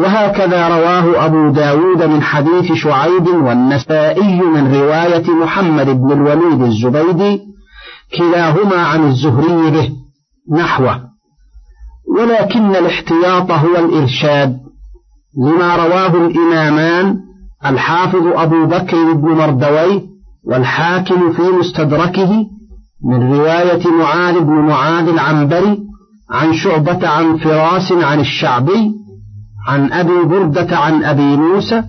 وهكذا رواه أبو داود من حديث شعيب والنسائي من رواية محمد بن الوليد الزبيدي كلاهما عن الزهري به نحوه. ولكن الاحتياط هو الإرشاد لما رواه الإمامان الحافظ أبو بكر بن مردويه والحاكم في مستدركه من رواية معاذ بن معاذ العنبري عن شعبة عن فراس عن الشعبي عن أبي بردة عن أبي موسى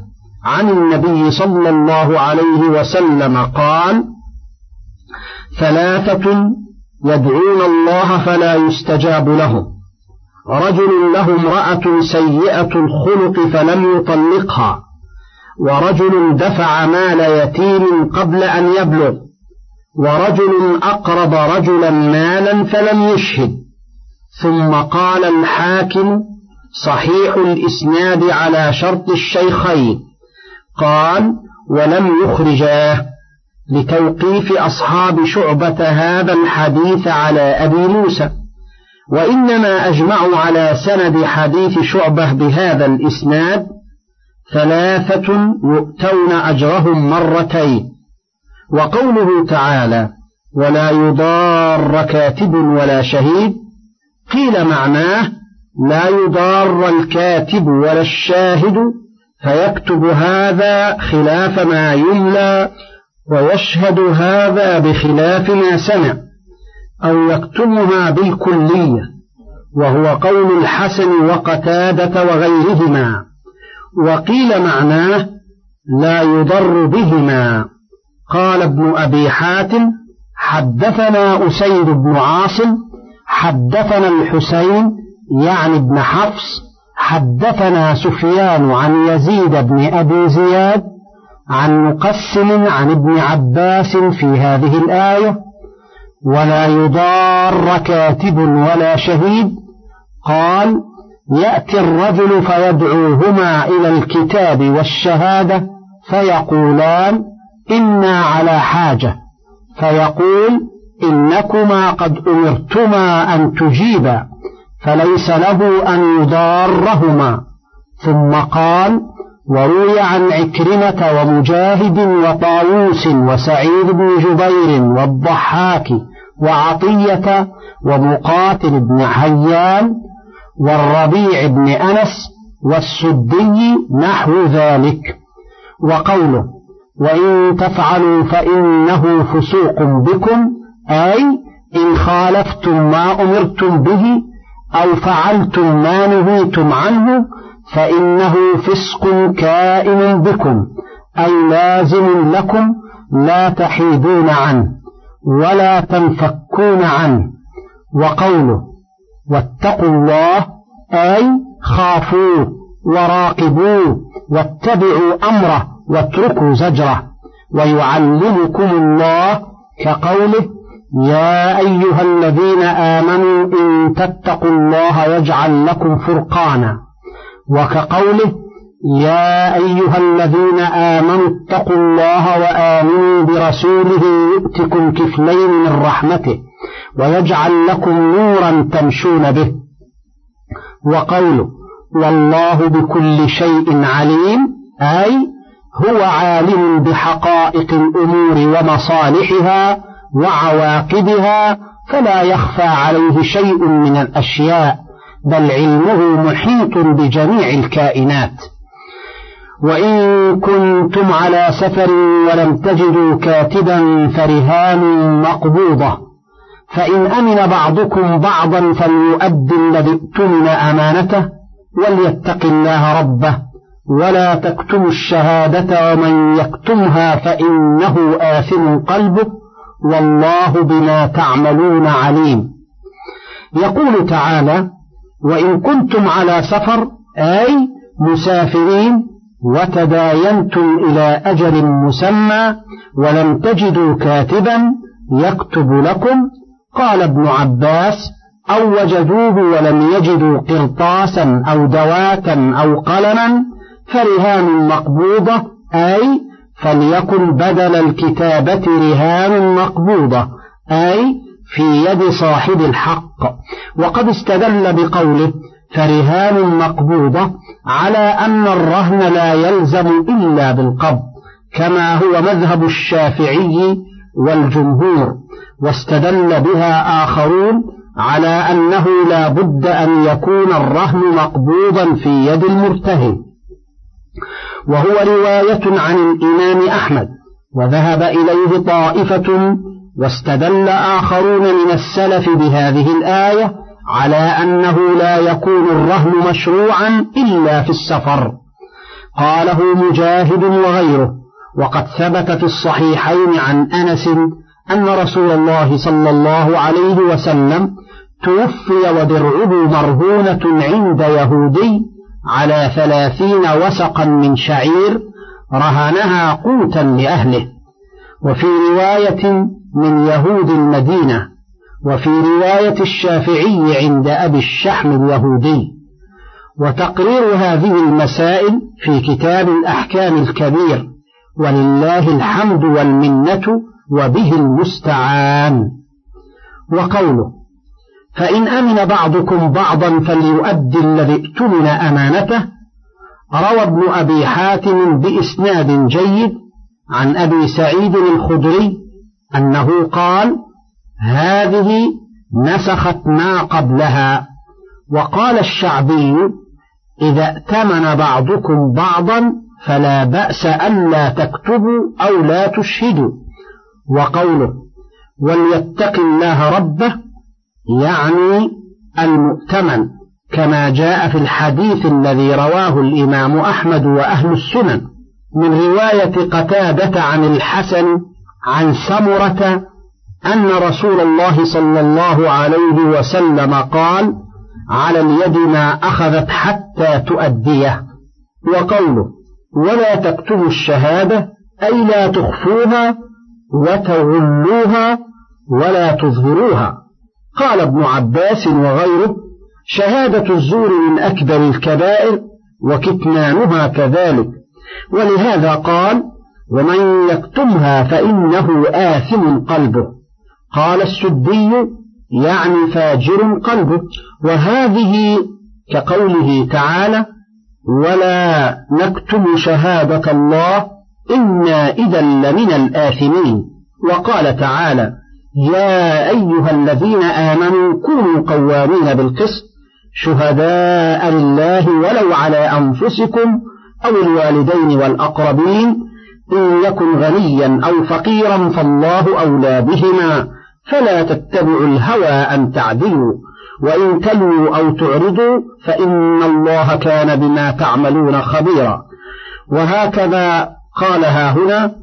عن النبي صلى الله عليه وسلم قال ثلاثة يدعون الله فلا يستجاب لهم رجل له امرأة سيئة الخلق فلم يطلقها. ورجل دفع مال يتيم قبل أن يبلغ. ورجل أقرض رجلا مالا فلم يشهد. ثم قال الحاكم صحيح الإسناد على شرط الشيخين. قال ولم يخرجاه لتوقيف أصحاب شعبة هذا الحديث على أبي موسى وإنما أجمعوا على سند حديث شعبة بهذا الإسناد ثلاثة يؤتون أجرهم مرتين. وقوله تعالى ولا يضار كاتب ولا شهيد قيل معناه لا يضار الكاتب ولا الشاهد فيكتب هذا خلاف ما يملى ويشهد هذا بخلاف ما سمع أو يكتمها بالكلية وهو قول الحسن وقتادة وغيرهما وقيل معناه لا يضر بهما. قال ابن أبي حاتم حدثنا أسيد بن عاصم حدثنا الحسين يعني ابن حفص حدثنا سفيان عن يزيد بن أبي زياد عن مقسم عن ابن عباس في هذه الآية ولا يضار كاتب ولا شهيد قال يأتي الرجل فيدعوهما إلى الكتاب والشهادة فيقولان إنا على حاجة فيقول إنكما قد أمرتما أن تجيبا. فليس له أن يضارهما. ثم قال وروي عن عكرمة ومجاهد وطاووس وسعيد بن جبير والضحاك وعطية ومقاتل بن حيان والربيع بن أنس والسدي نحو ذلك. وقوله وإن تفعلوا فإنه فسوق بكم أي إن خالفتم ما أمرتم به أو فعلتم ما نهيتم عنه فإنه فسق كائن بكم أي لازم لكم لا تحيدون عنه ولا تنفكون عنه. وقوله واتقوا الله أي خافوه وراقبوه واتبعوا أمره واتركوا زجره ويعلمكم الله كقوله يا أيها الذين آمنوا إن تتقوا الله يجعل لكم فرقانا وكقوله يا أيها الذين آمنوا اتقوا الله وآمنوا برسوله يؤتكم كفلين من رحمته ويجعل لكم نورا تمشون به وقوله والله بكل شيء عليم أي هو عالم بحقائق الأمور ومصالحها وعواقبها فلا يخفى عليه شيء من الأشياء بل علمه محيط بجميع الكائنات. وإن كنتم على سفر ولم تجدوا كاتبا فرهان مقبوضة. فإن أمن بعضكم بعضا فليؤد الذي اؤتمن أمانته وليتق الله ربه. ولا تكتموا الشهادة ومن يكتمها فإنه آثم قلبه. والله بما تعملون عليم. يقول تعالى وإن كنتم على سفر أي مسافرين وتداينتم إلى أجل مسمى ولم تجدوا كاتبا يكتب لكم قال ابن عباس أو وجدوه ولم يجدوا قرطاسا أو دواتا أو قلما فرهان مقبوضة أي فليكن بدل الكتابة رهان مقبوضة أي في يد صاحب الحق. وقد استدل بقوله فرهان مقبوضة على أن الرهن لا يلزم إلا بالقبض كما هو مذهب الشافعي والجمهور. واستدل بها آخرون على أنه لا بد أن يكون الرهن مقبوضا في يد المرتهن. وهو رواية عن الإمام أحمد وذهب إليه طائفة واستدل آخرون من السلف بهذه الآية على أنه لا يكون الرهن مشروعا إلا في السفر. قاله مجاهد وغيره وقد ثبت في الصحيحين عن أنس أن رسول الله صلى الله عليه وسلم توفي ودرعه مرهونة عند يهودي على ثلاثين وسقا من شعير رهنها قوتا لأهله. وفي رواية من يهود المدينة وفي رواية الشافعي عند أبي الشحم اليهودي. وتقرير هذه المسائل في كتاب الأحكام الكبير ولله الحمد والمنة وبه المستعان. وقوله فإن أمن بعضكم بعضا فليؤدي الذي ائتمن أمانته. روى ابن أبي حاتم بإسناد جيد عن أبي سعيد الخدري أنه قال هذه نسخت ما قبلها وقال الشعبي إذا ائتمن بعضكم بعضا فلا بأس ألا تكتبوا أو لا تشهدوا وقوله وليتق الله ربه يعني المؤتمن كما جاء في الحديث الذي رواه الإمام أحمد وأهل السنن من رواية قتادة عن الحسن عن سمرة أن رسول الله صلى الله عليه وسلم قال على اليد ما أخذت حتى تؤديه وقوله ولا تكتبوا الشهادة أي لا تخفوها وتغلوها ولا تظهروها قال ابن عباس وغيره شهادة الزور من أكبر الكبائر وكتمانها كذلك. ولهذا قال ومن يكتمها فإنه آثم قلبه. قال السدي يعني فاجر قلبه. وهذه كقوله تعالى ولا نكتم شهادة الله إنا إذا لمن الآثمين. وقال تعالى يا أيها الذين آمنوا كونوا قوامين بالقسط شهداء لله ولو على أنفسكم أو الوالدين والأقربين إن يكن غنيا أو فقيرا فالله أولى بهما فلا تتبعوا الهوى أن تعدلوا وإن تلووا أو تعرضوا فإن الله كان بما تعملون خبيرا. وهكذا قالها هنا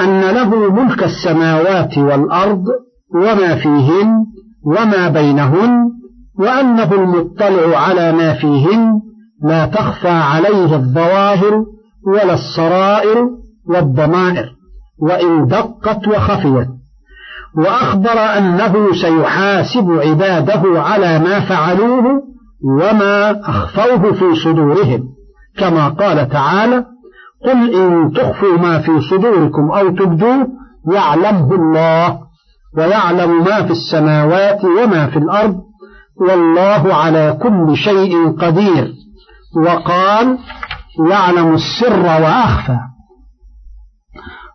أن له ملك السماوات والأرض وما فيهن وما بينهن وأنه المطلع على ما فيهن لا تخفى عليه الظواهر ولا السرائر والضمائر وإن دقت وخفيت. وأخبر أنه سيحاسب عباده على ما فعلوه وما أخفوه في صدورهم كما قال تعالى قل إن تخفوا ما في صدوركم أو تبدوه يعلمه الله ويعلم ما في السماوات وما في الأرض والله على كل شيء قدير وقال يعلم السر وأخفى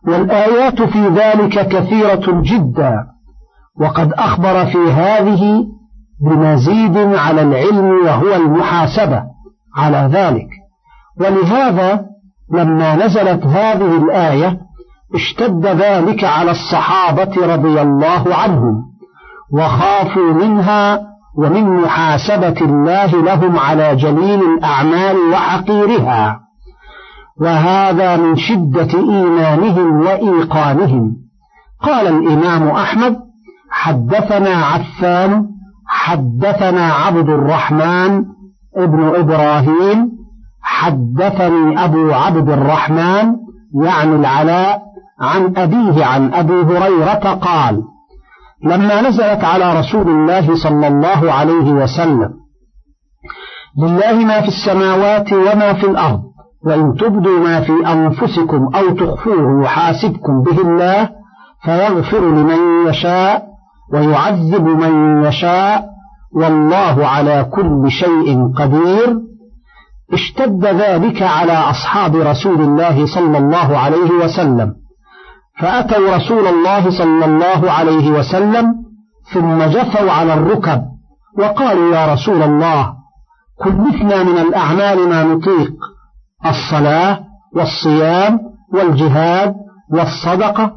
والآيات في ذلك كثيرة جدا وقد أخبر في هذه بمزيد على العلم وهو المحاسبة على ذلك ولهذا لما نزلت هذه الآية اشتد ذلك على الصحابة رضي الله عنهم وخافوا منها ومن محاسبة الله لهم على جليل الأعمال وحقيرها وهذا من شدة إيمانهم وإيقانهم. قال الإمام أحمد حدثنا عفان حدثنا عبد الرحمن ابن إبراهيم حدثني أبو عبد الرحمن يعني العلاء عن أبيه عن أبي هريرة قال لما نزلت على رسول الله صلى الله عليه وسلم لله ما في السماوات وما في الأرض وإن تبدوا ما في أنفسكم أو تخفوه يحاسبكم به الله فيغفر لمن يشاء ويعذب من يشاء والله على كل شيء قدير. اشتد ذلك على أصحاب رسول الله صلى الله عليه وسلم. فأتوا رسول الله صلى الله عليه وسلم ثم جثوا على الركب وقالوا يا رسول الله كلفنا من الأعمال ما نطيق الصلاة والصيام والجهاد والصدقة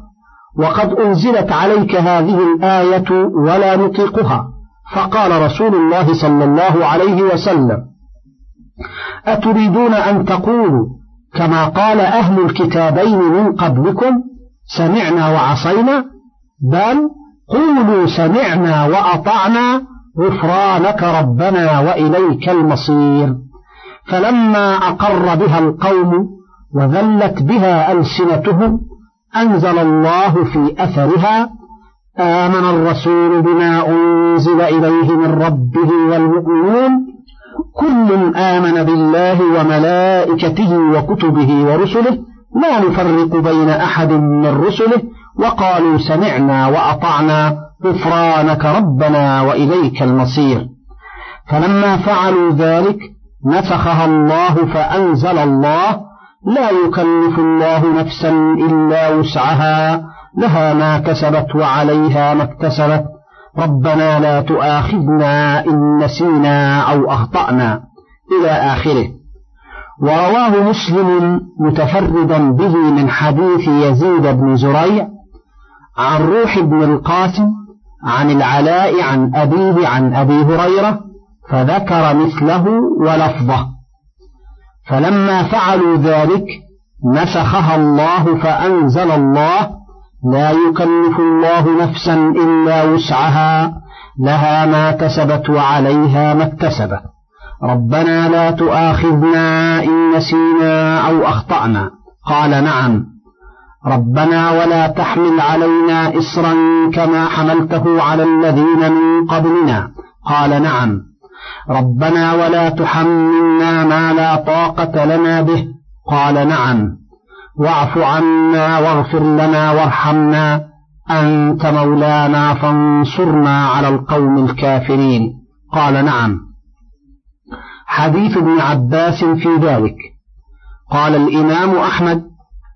وقد أنزلت عليك هذه الآية ولا نطيقها. فقال رسول الله صلى الله عليه وسلم أتريدون أن تقولوا كما قال أهل الكتابين من قبلكم سمعنا وعصينا؟ بل قولوا سمعنا وأطعنا غفرانك ربنا وإليك المصير. فلما أقر بها القوم وذلت بها ألسنتهم أنزل الله في أثرها آمن الرسول بما أنزل إليه من ربه والمؤمنون كل آمن بالله وملائكته وكتبه ورسله لا نفرق بين أحد من رسله وقالوا سمعنا وأطعنا غفرانك ربنا وإليك المصير. فلما فعلوا ذلك نسخها الله فأنزل الله لا يكلف الله نفسا إلا وسعها لها ما كسبت وعليها ما اكتسبت. ربنا لا تؤاخذنا إن نسينا أو أخطأنا إلى آخره. ورواه مسلم متفردا به من حديث يزيد بن زريع عن روح بن القاسم عن العلاء عن أبيه عن أبي هريرة فذكر مثله ولفظه. فلما فعلوا ذلك نسخها الله فأنزل الله لا يكلف الله نفسا إلا وسعها لها ما كسبت وعليها ما اكتسبت. ربنا لا تؤاخذنا إن نسينا أو أخطأنا. قال نعم. ربنا ولا تحمل علينا إصرا كما حملته على الذين من قبلنا. قال نعم. ربنا ولا تحملنا ما لا طاقة لنا به. قال نعم. واعف عنا واغفر لنا وارحمنا أنت مولانا فانصرنا على القوم الكافرين. قال نعم. حديث ابن عباس في ذلك. قال الإمام أحمد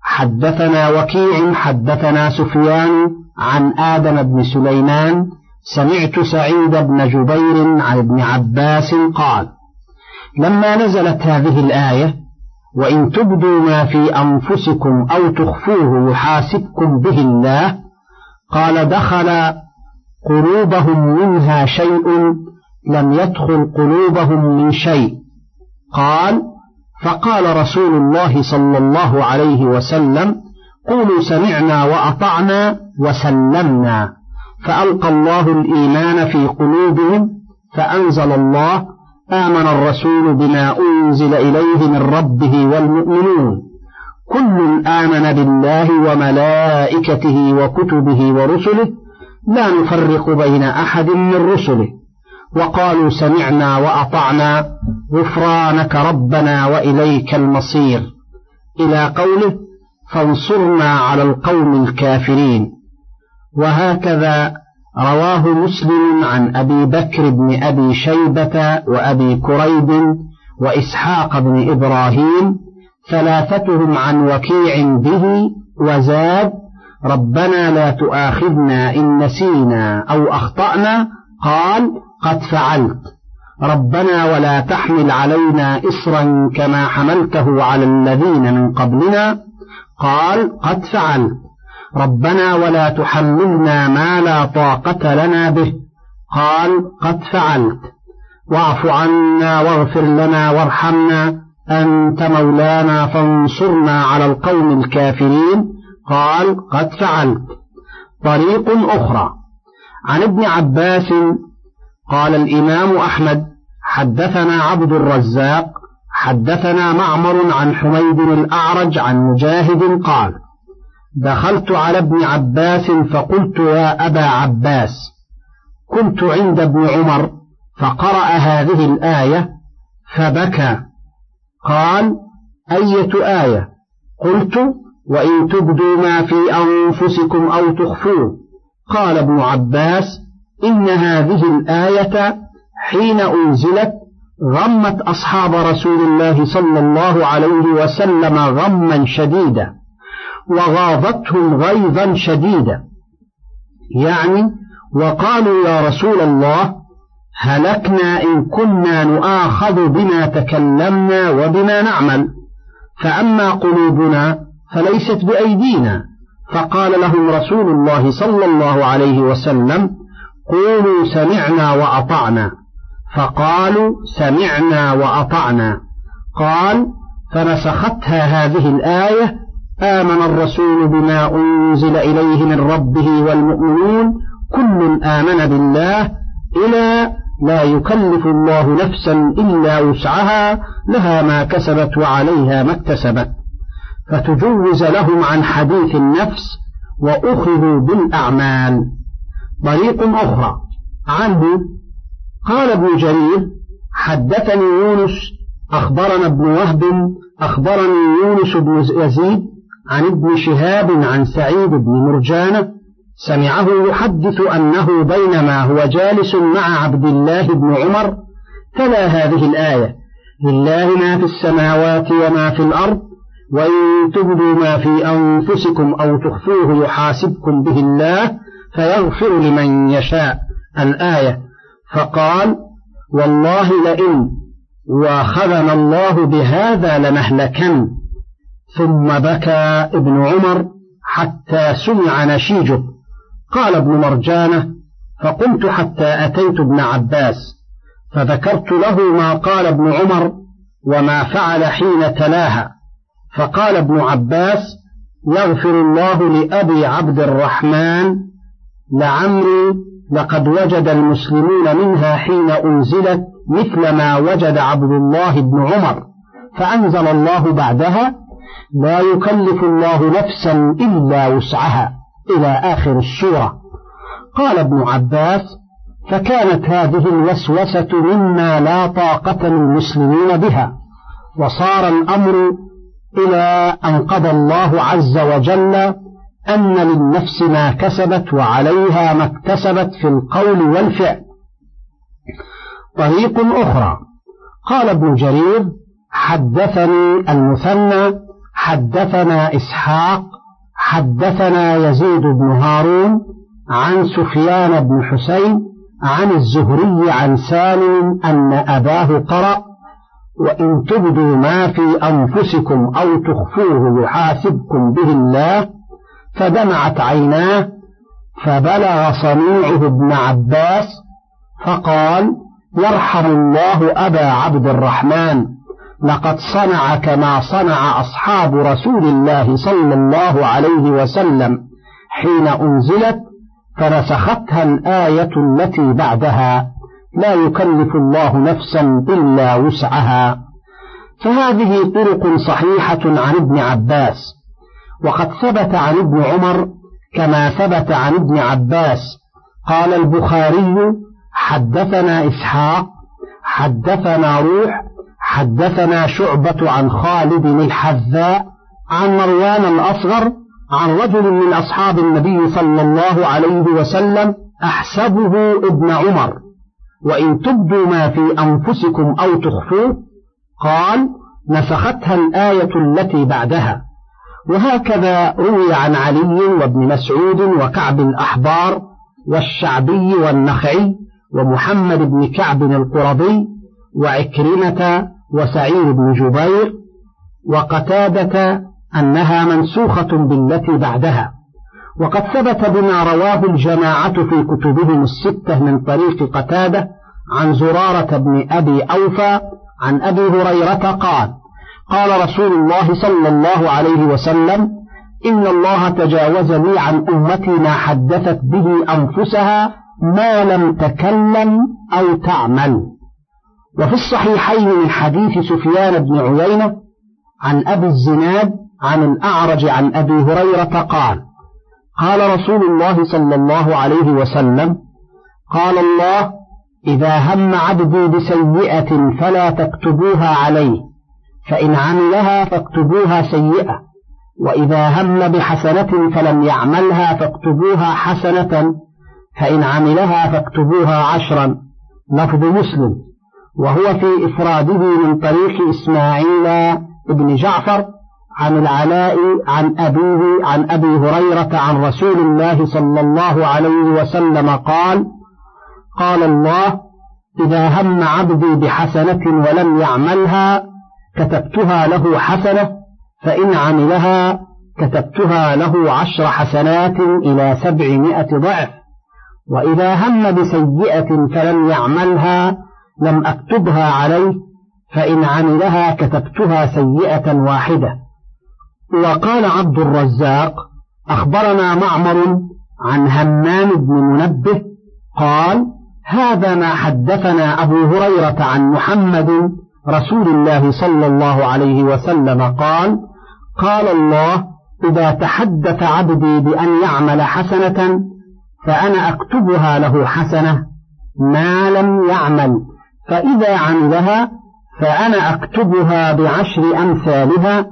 حدثنا وكيع حدثنا سفيان عن آدم بن سليمان سمعت سعيد بن جبير عن ابن عباس قال لما نزلت هذه الآية وإن تبدوا ما في أنفسكم أو تخفوه يحاسبكم به الله قال دخل قلوبهم منها شيء لم يدخل قلوبهم من شيء. قال فقال رسول الله صلى الله عليه وسلم قولوا سمعنا وأطعنا وسلمنا. فألقى الله الإيمان في قلوبهم فأنزل الله آمن الرسول بما أنزل إليه من ربه والمؤمنون. كل آمن بالله وملائكته وكتبه ورسله. لا نفرق بين أحد من رسله. وقالوا سمعنا وأطعنا. غفرانك ربنا وإليك المصير. إلى قوله فانصرنا على القوم الكافرين. وهكذا رواه مسلم عن أبي بكر بن أبي شيبة وأبي كريب وإسحاق بن إبراهيم ثلاثتهم عن وكيع به وزاد ربنا لا تؤاخذنا إن نسينا أو أخطأنا قال قد فعلت. ربنا ولا تحمل علينا إصرا كما حملته على الذين من قبلنا قال قد فعلت. ربنا ولا تحملنا ما لا طاقة لنا به. قال قد فعلت. واعف عنا واغفر لنا وارحمنا. أنت مولانا فانصرنا على القوم الكافرين. قال قد فعلت. طريق أخرى. عن ابن عباس قال الإمام أحمد حدثنا عبد الرزاق حدثنا معمر عن حميد الأعرج عن مجاهد قال دخلت على ابن عباس فقلت يا أبا عباس كنت عند ابن عمر فقرأ هذه الآية فبكى. قال أية آية؟ قلت وإن تبدوا ما في أنفسكم أو تخفوه. قال ابن عباس إن هذه الآية حين أنزلت غمت أصحاب رسول الله صلى الله عليه وسلم غما شديدا. وغاضتهم غيظا شديدا. يعني وقالوا يا رسول الله هلكنا إن كنا نؤاخذ بما تكلمنا وبما نعمل. فأما قلوبنا فليست بأيدينا. فقال لهم رسول الله صلى الله عليه وسلم قولوا سمعنا وأطعنا. فقالوا سمعنا وأطعنا. قال فنسختها هذه الآية آمن الرسول بما أنزل إليه من ربه والمؤمنون كل آمن بالله إلى لا يكلف الله نفسا إلا وسعها لها ما كسبت وعليها ما اكتسبت. فتجوز لهم عن حديث النفس وأخذوا بالأعمال. طريق أخرى. عنه قال ابن جرير حدثني يونس أخبرنا ابن وهب أخبرني يونس بن يزيد عن ابن شهاب عن سعيد بن مرجانة سمعه يحدث أنه بينما هو جالس مع عبد الله بن عمر تلا هذه الآية لله ما في السماوات وما في الأرض وإن تبدوا ما في أنفسكم أو تخفوه يحاسبكم به الله فيغفر لمن يشاء. الآية فقال والله لئن واخذنا الله بهذا لنهلكن ثم بكى ابن عمر حتى سمع نشيجه. قال ابن مرجانة فقمت حتى أتيت ابن عباس فذكرت له ما قال ابن عمر وما فعل حين تلاها. فقال ابن عباس يغفر الله لأبي عبد الرحمن لعمري لقد وجد المسلمون منها حين أنزلت مثل ما وجد عبد الله بن عمر فأنزل الله بعدها لا يكلف الله نفسا إلا وسعها. إلى آخر السورة. قال ابن عباس فكانت هذه الوسوسة مما لا طاقة للمسلمين بها. وصار الأمر إلى أن قضى الله عز وجل أن للنفس ما كسبت وعليها ما اكتسبت في القول والفعل. طريق أخرى. قال ابن جرير حدثني المثنى حدثنا إسحاق حدثنا يزيد بن هارون عن سفيان بن حسين عن الزهري عن سالم أن أباه قرأ وإن تبدوا ما في أنفسكم أو تخفوه يحاسبكم به الله فدمعت عيناه فبلغ صنيعه ابن عباس فقال يرحم الله أبا عبد الرحمن لقد صنع كما صنع أصحاب رسول الله صلى الله عليه وسلم. حين أنزلت فنسختها الآية التي بعدها. لا يكلف الله نفسا إلا وسعها. فهذه طرق صحيحة عن ابن عباس. وقد ثبت عن ابن عمر كما ثبت عن ابن عباس. قال البخاري حدثنا إسحاق حدثنا روح حدثنا شعبة عن خالد الحذاء عن مروان الأصغر عن رجل من أصحاب النبي صلى الله عليه وسلم أحسبه ابن عمر. وإن تبدوا ما في أنفسكم أو تخفوه قال نسختها الآية التي بعدها. وهكذا روي عن علي وابن مسعود وكعب الأحبار والشعبي والنخعي ومحمد بن كعب القرظي وعكرمة وسعيد بن جبير وقتادة أنها منسوخة بالتي بعدها. وقد ثبت بما رواه الجماعة في كتبهم الستة من طريق قتادة عن زرارة بن أبي أوفى عن أبي هريرة قال قال رسول الله صلى الله عليه وسلم إن الله تجاوز لي عن أمتي ما حدثت به أنفسها ما لم تكلم أو تعمل. وفي الصحيحين من حديث سفيان بن عيينة عن أبي الزناد عن الأعرج عن أبي هريرة قال قال رسول الله صلى الله عليه وسلم قال الله إذا هم عبدي بسيئة فلا تكتبوها عليه فإن عملها فاكتبوها سيئة وإذا هم بحسنة فلم يعملها فاكتبوها حسنة فإن عملها فاكتبوها عشرا. لفظ مسلم. وهو في إفراده من طريق إسماعيل بن جعفر عن العلاء عن أبيه عن أبي هريرة عن رسول الله صلى الله عليه وسلم قال قال الله إذا هم عبدي بحسنة ولم يعملها كتبتها له حسنة فإن عملها كتبتها له عشر حسنات إلى سبعمائة ضعف وإذا هم بسيئة فلم يعملها لم أكتبها عليه فإن عملها كتبتها سيئة واحدة. وقال عبد الرزاق أخبرنا معمر عن همام بن منبه قال هذا ما حدثنا أبو هريرة عن محمد رسول الله صلى الله عليه وسلم قال قال الله إذا تحدث عبدي بأن يعمل حسنة فأنا أكتبها له حسنة ما لم يعمل. فإذا عملها فأنا أكتبها بعشر أمثالها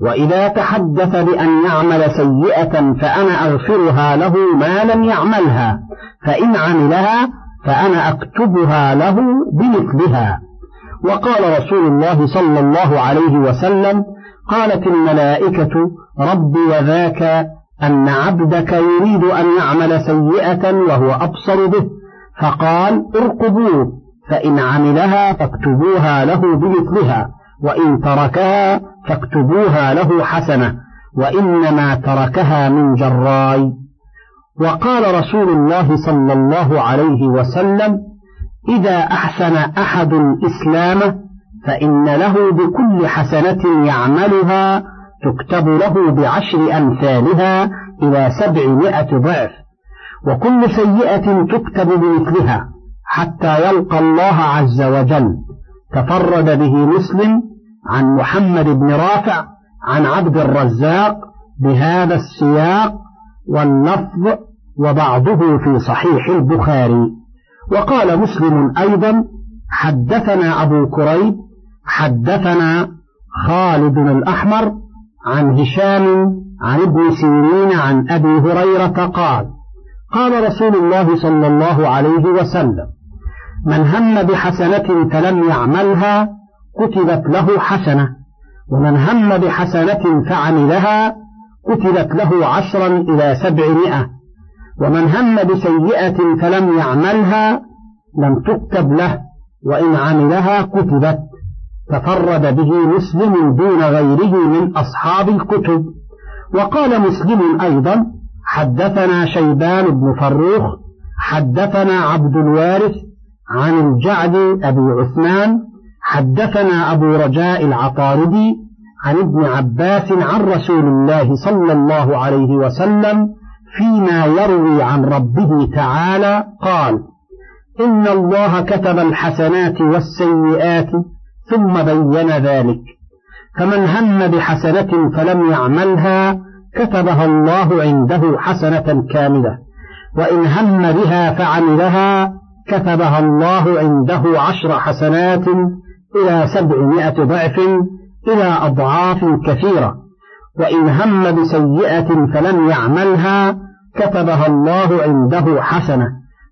وإذا تحدث بأن يعمل سيئة فأنا أغفرها له ما لم يعملها فإن عملها فأنا أكتبها له بمثلها. وقال رسول الله صلى الله عليه وسلم قالت الملائكة رب وذاك أن عبدك يريد أن يعمل سيئة وهو أبصر به فقال ارقبوه. فإن عملها فاكتبوها له بمثلها وإن تركها فاكتبوها له حسنة وإنما تركها من جراي. وقال رسول الله صلى الله عليه وسلم إذا أحسن أحد الإسلام فإن له بكل حسنة يعملها تكتب له بعشر أمثالها إلى سبعمائة ضعف وكل سيئة تكتب بمثلها. حتى يلقى الله عز وجل. تفرد به مسلم عن محمد بن رافع عن عبد الرزاق بهذا السياق واللفظ وبعضه في صحيح البخاري. وقال مسلم أيضا حدثنا أبو كريب حدثنا خالد الأحمر عن هشام عن ابن سيرين عن أبي هريرة قال قال رسول الله صلى الله عليه وسلم من هم بحسنة فلم يعملها كتبت له حسنة. ومن هم بحسنة فعملها كتبت له عشرا إلى سبعمائة. ومن هم بسيئة فلم يعملها لم تكتب له وإن عملها كتبت. تفرد به مسلم دون غيره من أصحاب الكتب. وقال مسلم أيضا حدثنا شيبان بن فروخ حدثنا عبد الوارث عن الجعد أبي عثمان حدثنا أبو رجاء العطاردي عن ابن عباس عن رسول الله صلى الله عليه وسلم فيما يروي عن ربه تعالى قال إن الله كتب الحسنات والسيئات ثم بين ذلك فمن هم بحسنة فلم يعملها كتبها الله عنده حسنة كاملة وإن هم بها فعملها كتبها الله عنده عشر حسنات إلى سبعمائة ضعف إلى أضعاف كثيرة. وإن هم بسيئة فلم يعملها كتبها الله عنده حسنة.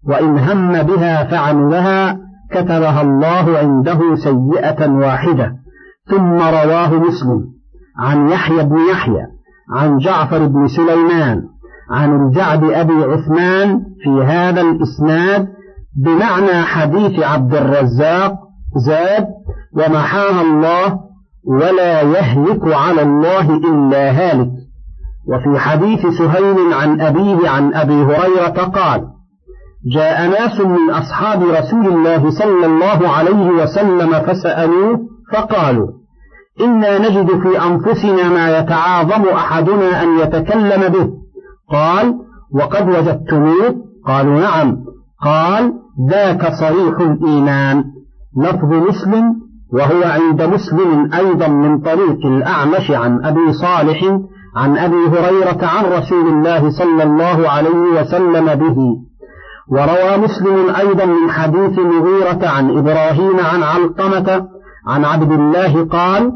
وإن هم بها فعملها كتبها الله عنده سيئة واحدة. ثم رواه مسلم عن يحيى بن يحيى عن جعفر بن سليمان عن الجعد أبي عثمان في هذا الإسناد بمعنى حديث عبد الرزاق زاد ومحاها الله ولا يهلك على الله إلا هالك. وفي حديث سهيل عن أبيه عن أبي هريرة قال جاء ناس من أصحاب رسول الله صلى الله عليه وسلم فسألوه فقالوا إنا نجد في أنفسنا ما يتعاظم أحدنا أن يتكلم به. قال وقد وجدتموه؟ قالوا نعم. قال ذاك صريح الإيمان. لفظ مسلم وهو عند مسلم أيضا من طريق الأعمش عن أبي صالح عن أبي هريرة عن رسول الله صلى الله عليه وسلم به. وروى مسلم أيضا من حديث مغيرة عن إبراهيم عن علقمة عن عبد الله قال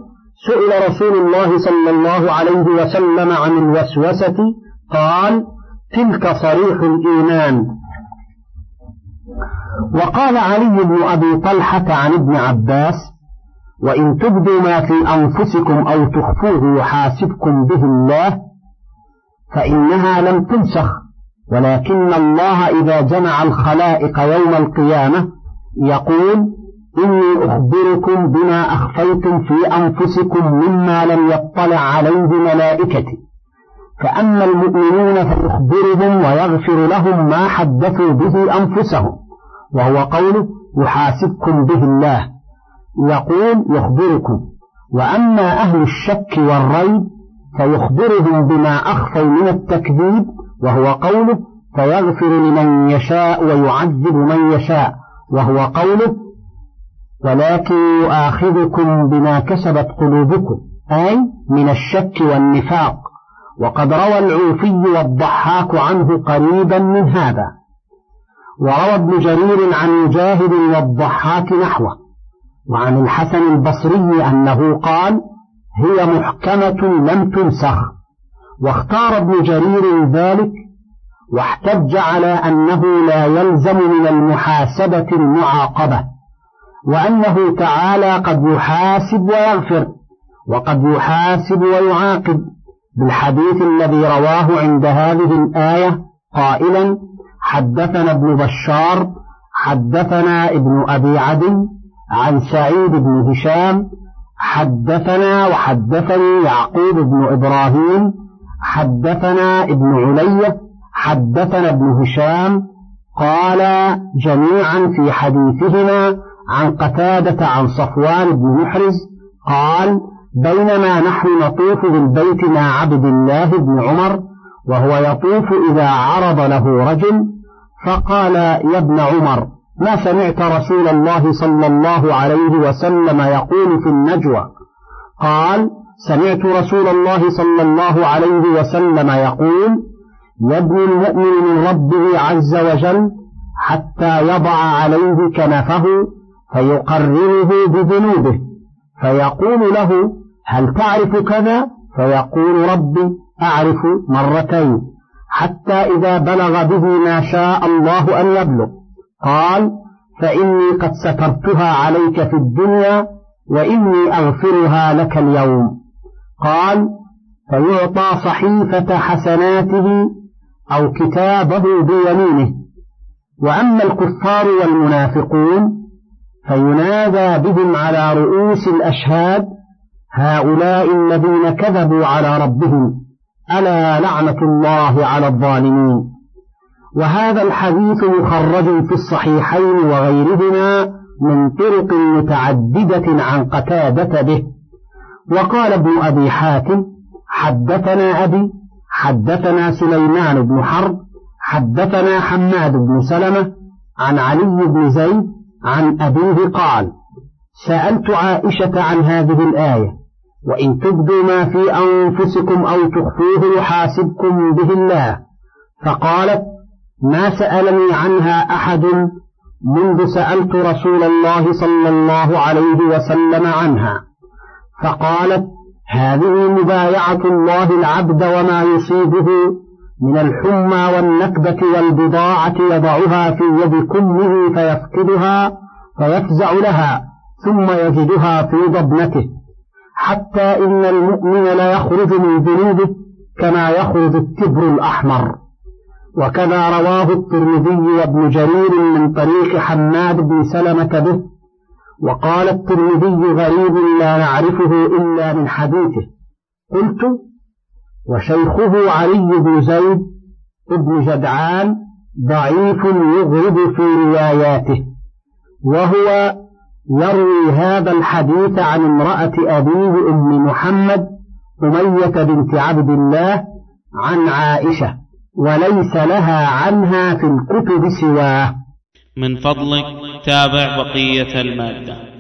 سئل رسول الله صلى الله عليه وسلم عن الوسوسة قال تلك صريح الإيمان. وقال علي بن أبي طلحة عن ابن عباس وإن تبدوا ما في أنفسكم أو تخفوه يحاسبكم به الله فإنها لم تنسخ ولكن الله إذا جمع الخلائق يوم القيامة يقول إني أخبركم بما أخفيتم في أنفسكم مما لم يطلع عليه ملائكتي فأما المؤمنون فيخبرهم ويغفر لهم ما حدثوا به أنفسهم. وهو قوله يحاسبكم به الله يقول يخبركم. وأما أهل الشك والريب فيخبرهم بما أخفوا من التكذيب وهو قوله فيغفر لمن يشاء ويعذب من يشاء وهو قوله ولكن يؤاخذكم بما كسبت قلوبكم أي من الشك والنفاق. وقد روى العوفي والضحاك عنه قريبا من هذا. وروى ابن جرير عن مجاهد والضحاك نحوه وعن الحسن البصري أنه قال هي محكمة لم تنسخ واختار ابن جرير ذلك واحتج على أنه لا يلزم من المحاسبة المعاقبة وأنه تعالى قد يحاسب ويغفر وقد يحاسب ويعاقب بالحديث الذي رواه عند هذه الآية قائلا حدثنا ابن بشار حدثنا ابن أبي عدي عن سعيد بن هشام حدثنا وحدثني يعقوب بن إبراهيم حدثنا ابن علية حدثنا ابن هشام قال جميعا في حديثهما عن قتادة عن صفوان بن محرز قال بينما نحن نطوف بالبيت مع عبد الله بن عمر وهو يطوف إذا عرض له رجل فقال يا ابن عمر ما سمعت رسول الله صلى الله عليه وسلم يقول في النجوى؟ قال سمعت رسول الله صلى الله عليه وسلم يقول يبني المؤمن من ربه عز وجل حتى يضع عليه كنفه فيقرره بذنوبه فيقول له هل تعرف كذا؟ فيقول ربي أعرف مرتين حتى إذا بلغ به ما شاء الله أن يبلغ. قال فإني قد سترتها عليك في الدنيا وإني أغفرها لك اليوم. قال فيعطى صحيفة حسناته أو كتابه بيمينه. وأما الكفار والمنافقون فينادى بهم على رؤوس الأشهاد هؤلاء الذين كذبوا على ربهم. ألا لعنة الله على الظالمين. وهذا الحديث مخرج في الصحيحين وغيرهما من طرق متعددة عن قتادة به. وقال ابن أبي حاتم حدثنا أبي حدثنا سليمان بن حرب حدثنا حماد بن سلمة عن علي بن زيد عن أبيه قال سألت عائشة عن هذه الآية. وإن تبدوا ما في أنفسكم أو تخفوه يحاسبكم به الله. فقالت ما سألني عنها أحد منذ سألت رسول الله صلى الله عليه وسلم عنها. فقالت هذه مبايعة الله العبد وما يصيبه من الحمى والنكبة والبضاعة يضعها في يد كمه فيفقدها فيفزع لها ثم يجدها في ضبنته حتى إن المؤمن لا يخرج من ذنوبه كما يخرج التبر الأحمر. وكذا رواه الترمذي وابن جرير من طريق حماد بن سلمة به. وقال الترمذي غريب لا نعرفه إلا من حديثه. قلت وشيخه علي بن زيد ابن جدعان ضعيف يغرب في رواياته وهو يروي هذا الحديث عن امرأة أبيه أم محمد أمية بنت عبد الله عن عائشة وليس لها عنها في الكتب سواه. من فضلك تابع بقية المادة.